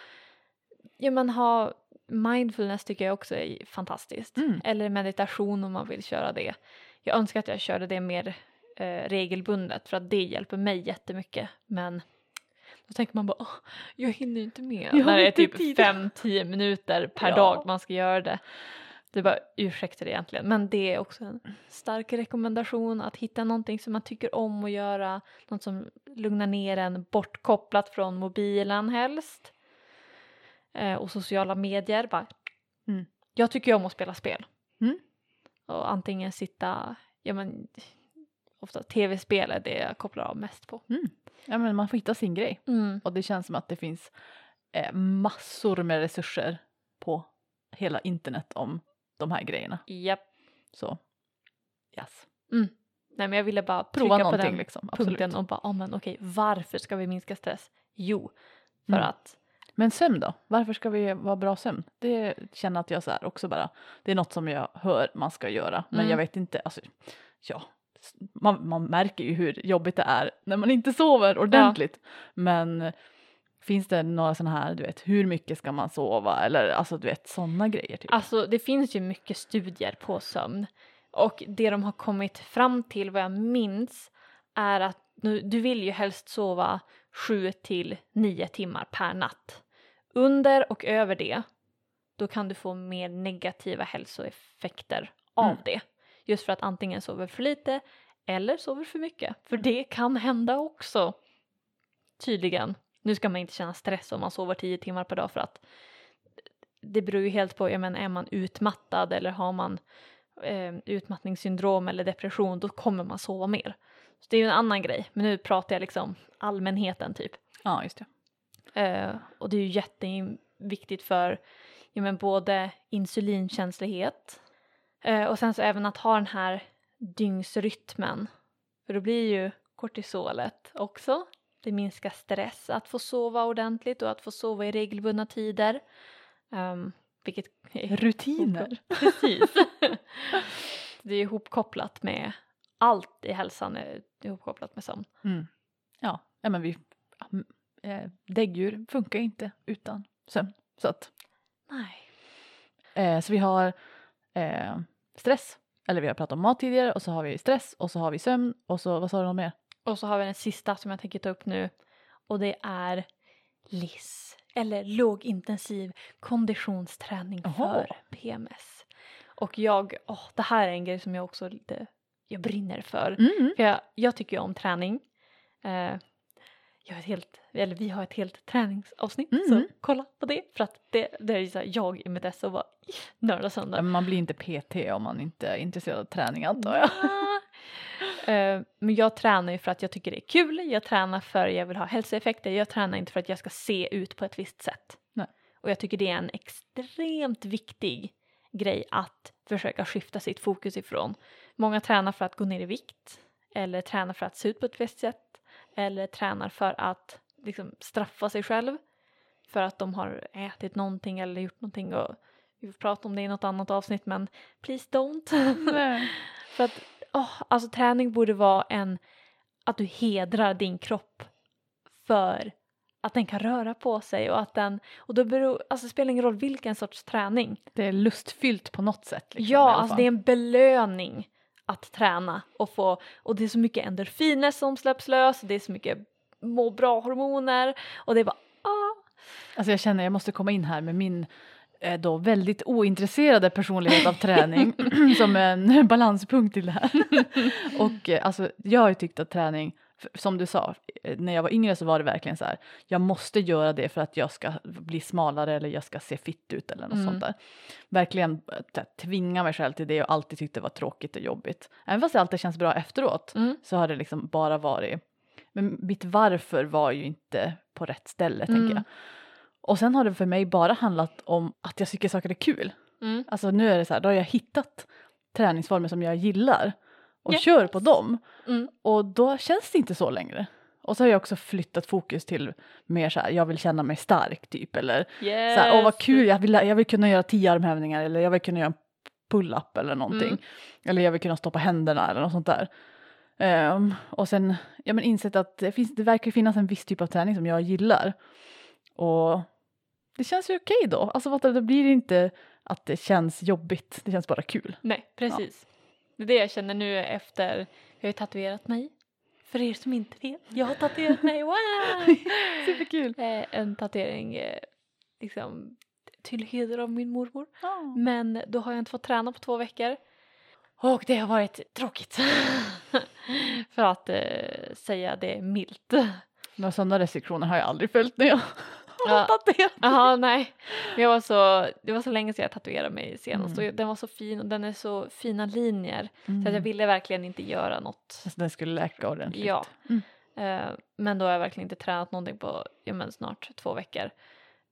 ja men ha mindfulness tycker jag också är fantastiskt. Mm. Eller meditation om man vill köra det. Jag önskar att jag körde det mer eh, regelbundet för att det hjälper mig jättemycket. Men då tänker man bara, "Åh, jag hinner inte med. Jag har När det är typ tid." 5-10 minuter per Ja. dag man ska göra det. Det bara ursäkter egentligen. Men det är också en stark rekommendation att hitta någonting som man tycker om att göra. Något som lugnar ner en bortkopplat från mobilen helst. Eh, och sociala medier. Bara. Mm. Jag tycker om att spela spel. Mm. Och antingen sitta, ja men ofta tv-spel är det jag kopplar av mest på. ja, men man får hitta sin grej. Mm. Och det känns som att det finns eh, massor med resurser på hela internet om de här grejerna. Japp. Så yes. Nej men jag ville bara prova på den liksom. Punkten och bara, oh, men okej, varför ska vi minska stress? Jo, för Mm. att Men sömn då? Varför ska vi vara bra sömn? Det känner att jag så här också bara, det är något som jag hör man ska göra. Men Mm. jag vet inte, alltså ja, man, man märker ju hur jobbigt det är när man inte sover ordentligt. Men finns det några sådana här, du vet, hur mycket ska man sova? Eller alltså du vet, sådana grejer typ. Alltså det finns ju mycket studier på sömn och det de har kommit fram till vad jag minns är att nu, du vill ju helst sova 7 till 9 timmar per natt. Under och över det då kan du få mer negativa hälsoeffekter av Mm. det. Just för att antingen sover för lite eller sover för mycket. För det kan hända också. Tydligen. Nu ska man inte känna stress om man sover 10 timmar per dag för att det beror ju helt på, jag menar, är man utmattad eller har man eh, utmattningssyndrom eller depression då kommer man sova mer. Så det är ju en annan grej, men nu pratar jag liksom allmänheten typ. Ja, just det. Eh, och det är ju viktigt för ja, men både insulinkänslighet eh, och sen så även att ha den här dygnsrytmen. För då blir ju kortisolet också. Det minskar stress att få sova ordentligt och att få sova i regelbundna tider. Um, vilket är [laughs] Rutiner. Precis. [laughs] det är ihopkopplat med allt i hälsan är ihopkopplat med sömn. Mm. Ja, men vi, eh, däggdjur funkar inte utan sömn. Så, att, Nej. eh, så vi har eh, stress, eller vi har pratat om mat tidigare och så har vi stress och så har vi sömn och så vad sa du mer? Och så har vi den sista som jag tänker ta upp nu och det är LIS eller lågintensiv konditionsträning Jaha. för PMS. Och jag, åh, det här är en grej som jag också lite, jag brinner för. Mm. För jag, jag tycker ju om träning. Eh, jag har helt, eller vi har ett helt träningsavsnitt Mm. så kolla på det för att det, det är ju så här, jag i mitt esse och bara nörda sönder. Men Man blir inte PT om man inte är intresserad av träning antar jag. [laughs] [laughs] Eh, Men jag tränar ju för att jag tycker det är kul, jag tränar för att jag vill ha hälsoeffekter, jag tränar inte för att jag ska se ut på ett visst sätt. Nej. Och jag tycker det är en extremt viktig grej att försöka skifta sitt fokus ifrån. Många tränar för att gå ner i vikt, eller tränar för att se ut på ett visst sätt, eller tränar för att liksom, straffa sig själv för att de har ätit någonting eller gjort någonting och vi får prata om det i något annat avsnitt men please don't. [laughs] För att åh, alltså träning borde vara en att du hedrar din kropp för att den kan röra på sig och att den och då beror, alltså det spelar ingen roll vilken sorts träning. Det är lustfyllt på något sätt. Liksom, ja, alltså det är en belöning att träna och få och det är så mycket endorfiner som släpps lös, det är så mycket må bra hormoner och det är bara ah. Alltså jag känner jag måste komma in här med min då väldigt ointresserade personlighet av träning [laughs] som en [laughs] balanspunkt till det här. [laughs] och eh, alltså jag har ju tyckt att träning, som du sa, eh, när jag var yngre så var det verkligen så här, jag måste göra det för att jag ska bli smalare eller jag ska se fitt ut eller något Mm. sånt där. Verkligen eh, här, tvinga mig själv till det och alltid tyckte det var tråkigt och jobbigt. Även fast det alltid känns bra efteråt Mm. så har det liksom bara varit, men mitt varför var ju inte på rätt ställe tänker Mm. jag. Och sen har det för mig bara handlat om att jag tycker saker är kul. Mm. Alltså nu är det så här, då har jag hittat träningsformer som jag gillar och Yes. kör på dem. Mm. Och då känns det inte så längre. Och så har jag också flyttat fokus till mer så här, jag vill känna mig stark typ eller Yes. så här, åh vad kul, jag vill, jag vill kunna göra tio armhävningar eller jag vill kunna göra en pull-up eller någonting. Mm. Eller jag vill kunna stå på händerna eller något sånt där. Ehm, och sen ja, men insett att det, finns, det verkar finnas en viss typ av träning som jag gillar. Och det känns ju okej då. Alltså fattar det blir inte att det känns jobbigt, det känns bara kul. Nej, precis. Det är det jag känner nu efter, jag har ju tatuerat mig. För er som inte vet, jag har tatuerat mig, [laughs] wow! Superkul! eh, en tatuering eh, liksom till heder av min mormor. Ja. Men då har jag inte fått träna på två veckor. Och det har varit tråkigt. [laughs] för att eh, säga det milt. Några sådana restriktioner har jag aldrig följt när jag [laughs] har Ja. tatuerat. Jaha, nej. Jag var så, det var så länge sedan jag tatuerade mig senast Mm. och den var så fin och den är så fina linjer. Så att jag Mm. ville verkligen inte göra något Alltså, den skulle läka ordentligt. Ja. Mm. Eh, men då har jag verkligen inte tränat någonting på ja, men snart två veckor.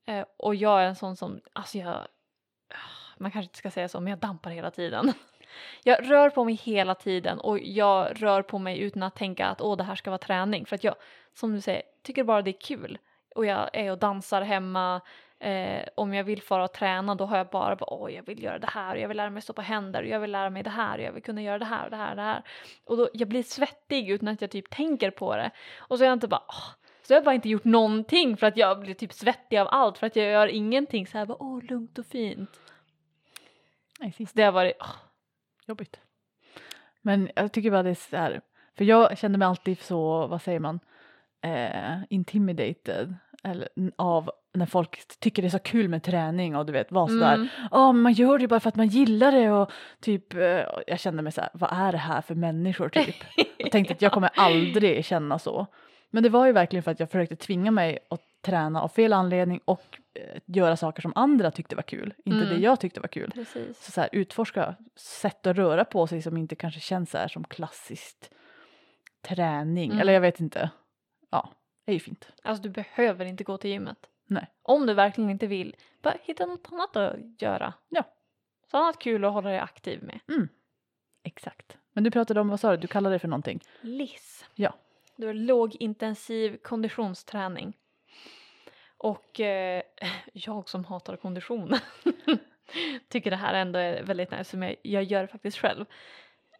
Eh, och jag är en sån som, alltså jag, man kanske inte ska säga så, men jag dampar hela tiden. [laughs] Jag rör på mig hela tiden och jag rör på mig utan att tänka att åh det här ska vara träning. För att jag, som du säger, tycker bara det är kul. Och jag är och dansar hemma. Eh, om jag vill fara och träna då har jag bara, bara åh jag vill göra det här och jag vill lära mig stå på händer och jag vill lära mig det här och jag vill kunna göra det här och det här och det här. Och då, jag blir svettig utan att jag typ tänker på det. Och så har jag inte bara, åh, så har jag bara inte gjort någonting för att jag blir typ svettig av allt för att jag gör ingenting så här bara, åh lugnt och fint. Nej, det har varit, åh, Jobbigt. Men jag tycker bara det är så här, för jag kände mig alltid så, vad säger man, eh, intimidated eller, av när folk tycker det är så kul med träning och du vet, var sådär, Mm. ja men man gör det bara för att man gillar det och typ, eh, jag kände mig så här, vad är det här för människor typ? och tänkte att jag kommer aldrig känna så. Men det var ju verkligen för att jag försökte tvinga mig att träna av fel anledning och eh, göra saker som andra tyckte var kul, inte Mm. det jag tyckte var kul. Precis. Så, så här, utforska sätt att röra på sig som inte kanske känns så här som klassiskt träning. Mm. Eller jag vet inte. Ja, det är ju fint. Alltså du behöver inte gå till gymmet. Nej. Om du verkligen inte vill, bara hitta något annat att göra. Ja. Så annat kul att hålla dig aktiv med. Exakt. Men du pratade om, vad sa du, du kallade det för någonting? LIS. Ja. Det var lågintensiv konditionsträning. Och eh, [laughs] jag som hatar kondition [laughs] tycker det här ändå är väldigt nice som jag, jag gör faktiskt själv.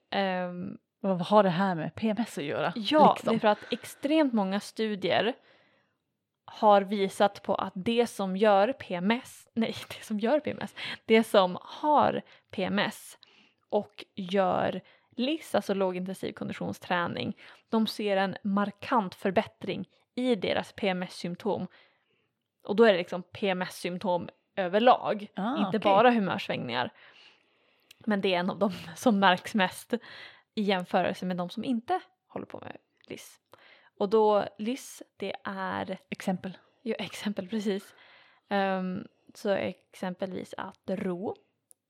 Ehm, Vad har det här med PMS att göra? ja, liksom? det är för att extremt många studier har visat på att det som gör PMS, [laughs] nej det som gör PMS, det som har PMS och gör LIS, alltså lågintensiv konditionsträning, de ser en markant förbättring i deras PMS-symptom. Och då är det liksom PMS-symptom överlag, Ah, inte okej. bara humörsvängningar. Men det är en av dem [laughs] som märks mest i jämförelse med de som inte håller på med LIS. Och då LIS, det är Exempel. Ja, exempel precis. Um, så exempelvis att ro,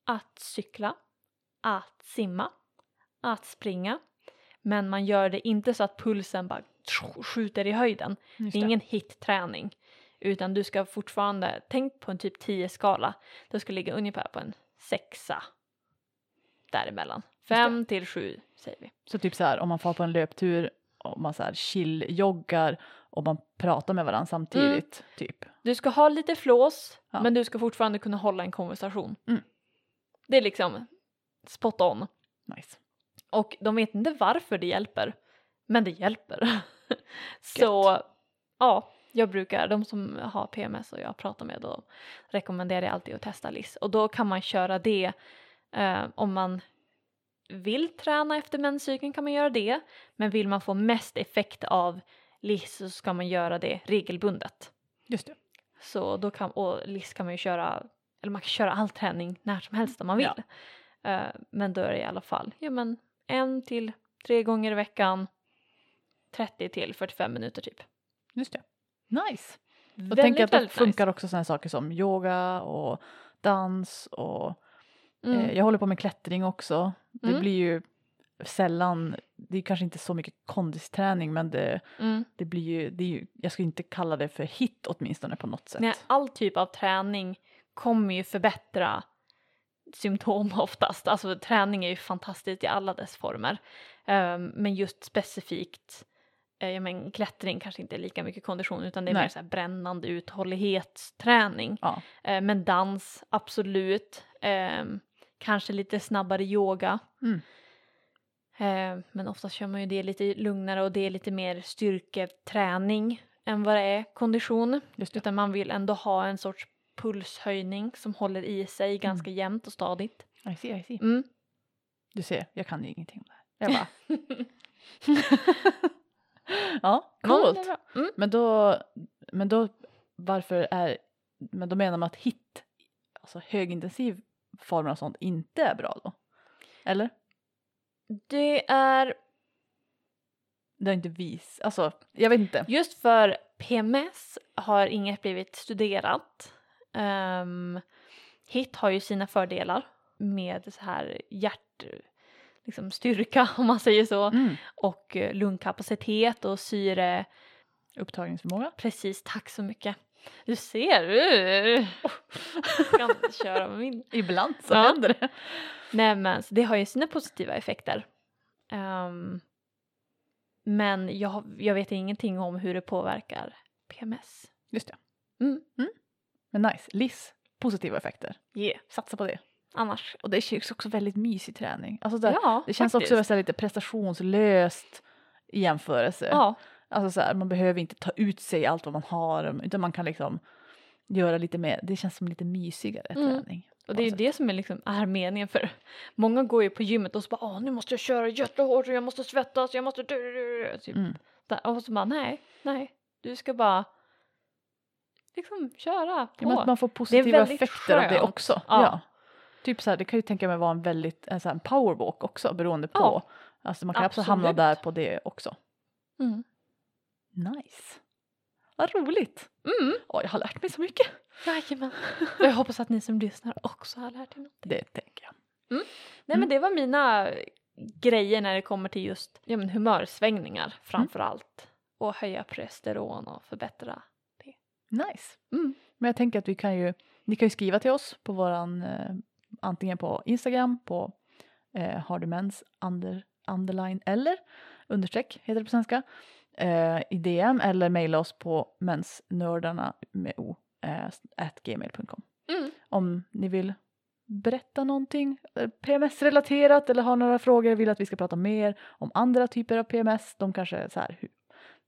att cykla, att simma, att springa. Men man gör det inte så att pulsen bara skjuter i höjden. Just Det är ingen hit-träning. Utan du ska fortfarande, tänk på en typ 10-skala. Du ska ligga ungefär på en sexa däremellan. Fem till sju säger vi. Så typ så här om man får på en löptur och man så här chill-joggar och man pratar med varandra samtidigt, typ. Du ska ha lite flås Ja. men du ska fortfarande kunna hålla en konversation. Mm. Det är liksom spot on. Nice. Och de vet inte varför det hjälper. Men det hjälper. [laughs] Så ja, jag brukar, de som har PMS och jag pratar med då rekommenderar jag alltid att testa LIS. Och då kan man köra det eh, om man vill träna efter menscykeln kan man göra det. Men vill man få mest effekt av LIS så ska man göra det regelbundet. Just det. Så då kan, och LIS kan man ju köra, eller man kan köra all träning när som helst om man vill. Eh, men då är det i alla fall, ja men en till tre gånger i veckan, 30 till 45 minuter typ. Just det. Nice. Jag Väldigt, tänker att det funkar också sådana saker som yoga och dans och nice. Mm. eh, jag håller på med klättring också. Det Mm. blir ju sällan, det är kanske inte så mycket kondisträning men det, Mm. det blir ju, det är ju, jag skulle inte kalla det för hit åtminstone på något sätt. Nej, all typ av träning kommer ju förbättra symptom [laughs] oftast. Alltså träning är ju fantastiskt i alla dess former. Ehm, men just specifikt uh, jag men, klättring kanske inte är lika mycket kondition utan det är Nej. mer så brännande uthållighetsträning. Ja. Eh, men dans, absolut. Ehm, kanske lite snabbare yoga. Mm. Eh, men oftast kör man ju det lite lugnare och det är lite mer styrketräning än vad det är kondition. Just det. Utan man vill ändå ha en sorts pulshöjning som håller i sig ganska jämnt och stadigt. I see, I see. Mm. Du ser, jag kan ju ingenting om det här. Jag bara... [laughs] ja, coolt. Mm. Men då, men då, varför är, men då menar man att hit, alltså högintensiv former och sånt inte är bra då? Eller? Det är Det har inte vis, alltså jag vet inte. just för PMS har inget blivit studerat. Um, HIT har ju sina fördelar med så här hjärt, liksom styrka [laughs] om man säger så Mm. och eh, lungkapacitet och syre. Upptagningsförmåga? Precis, tack så mycket. Du ser, uh, jag kan köra med min. Ibland så Ja. händer det. Nej men så det har ju sina positiva effekter. Ehm, men jag, jag vet ingenting om hur det påverkar PMS. Just det. Mm. Men nice, LIS, positiva effekter. Yeah. Satsa på det. Annars. Och det känns också väldigt mysig träning. Alltså det, Ja, det känns faktiskt. också lite prestationslöst i jämförelse. Ja, Alltså så här, man behöver inte ta ut sig allt vad man har utan man kan liksom göra lite mer, det känns som lite mysigare Mm. träning. och det är ju det som är, liksom, är meningen för många går ju på gymmet och så bara Åh, nu måste jag köra jättehårt och jag måste svettas, jag måste... Typ. Mm. Och så bara nej, nej, du ska bara liksom köra på. Ja, man får positiva effekter av det skönt. också. Ja. Ja. Typ så här, det kan ju tänka mig vara en väldigt en så här, en powerwalk också beroende på. Ja. Alltså man kan absolut hamna där på det också. Mm. Nice. Vad roligt. Mm. Åh, jag har lärt mig så mycket. Jajamän. [laughs] Och jag hoppas att ni som lyssnar också har lärt er något. Det tänker jag. Nej Mm. men det var mina grejer när det kommer till just ja, men humörsvängningar framför allt. Och höja presteron och förbättra. Nice. Mm. Men jag tänker att vi kan ju, ni kan ju skriva till oss på våran, eh, antingen på Instagram på eh, hardymens under, underline eller understreck heter det på svenska eh, i DM eller mejla oss på mensnördarna med o eh, gmail.com Mm. om ni vill berätta någonting eh, PMS-relaterat eller har några frågor, vill att vi ska prata mer om andra typer av PMS, de kanske så här,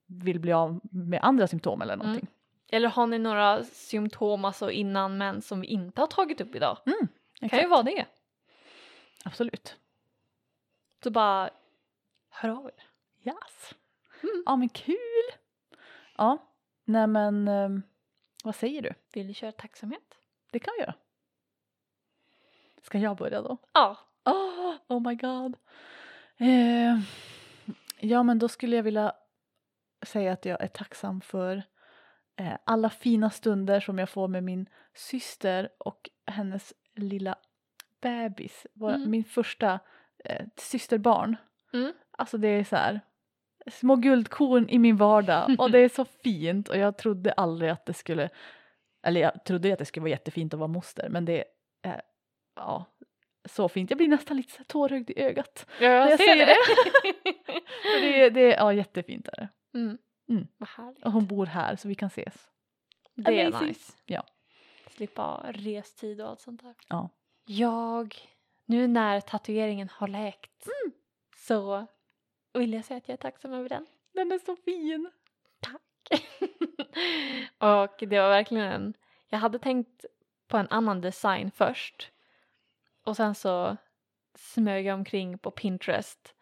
vill bli av med andra symptom eller Mm. någonting. Eller har ni några symptom alltså innan mens som vi inte har tagit upp idag? Mm, kan ju vara det. Absolut. Så bara hör av er. Yes. Mm. Ja men kul! Ja, nej men ehm, vad säger du? Vill ni köra tacksamhet? Det kan vi göra. Ska jag börja då? Ja. Oh, oh my god. Eh, ja men då skulle jag vilja säga att jag är tacksam för eh, alla fina stunder som jag får med min syster och hennes lilla bebis. Vår, Mm. Min första eh, systerbarn. Mm. Alltså det är så här små guldkorn i min vardag och det är så [laughs] fint och jag trodde aldrig att det skulle eller jag trodde att det skulle vara jättefint att vara moster men det är ja, så fint. Jag blir nästan lite tårögd i ögat. Ja, jag, jag ser det. [laughs] Det, är- det är ja, jättefint är det. mm. Mm. Vad härligt. Och hon bor här så vi kan ses. Det är Amazing. nice. Ja. Slippa restid och allt sånt där. Ja. Jag, nu när tatueringen har läkt Mm. så vill jag säga att jag är tacksam över den. Den är så fin. [laughs] och det var verkligen en, jag hade tänkt på en annan design först och sen så smög jag omkring på Pinterest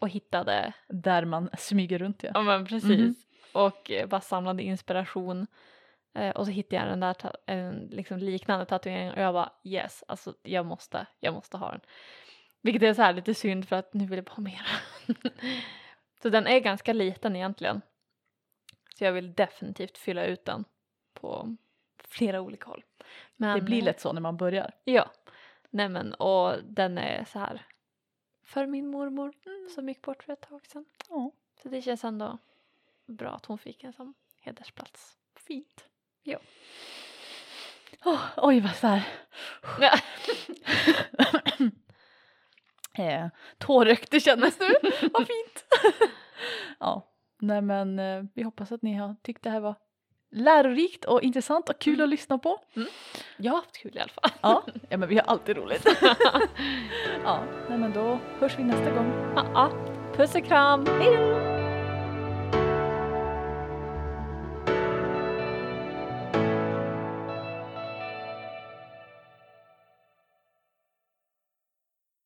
och hittade, Där man smyger runt ja. ja men precis, Mhm. och eh, bara samlade inspiration Eh, och så hittade jag den där en liksom liknande tatuering och jag bara yes, alltså jag måste, jag måste ha den. Vilket är så här lite synd för att nu vill jag bara ha mera. [laughs] så den är ganska liten egentligen. Så jag vill definitivt fylla ut den på flera olika håll. Men, Det blir eh, lätt så när man börjar. Ja. Nej men och den är så här för min mormor som gick bort för ett tag sedan. Ja, Så det känns ändå bra att hon fick en sån hedersplats. fint. Ja. Åh, oj vad så här. [laughs] [laughs] eh, tårögd det kändes nu. [laughs] vad fint. [laughs] ja, nej men eh, vi hoppas att ni har tyckt det här var lärorikt och intressant och kul Mm. att lyssna på. Jag har haft kul i alla fall. Ja, [laughs] ja men vi har alltid roligt. ja, nej men då hörs vi nästa gång. Ja, ja. Puss och kram! Hej då!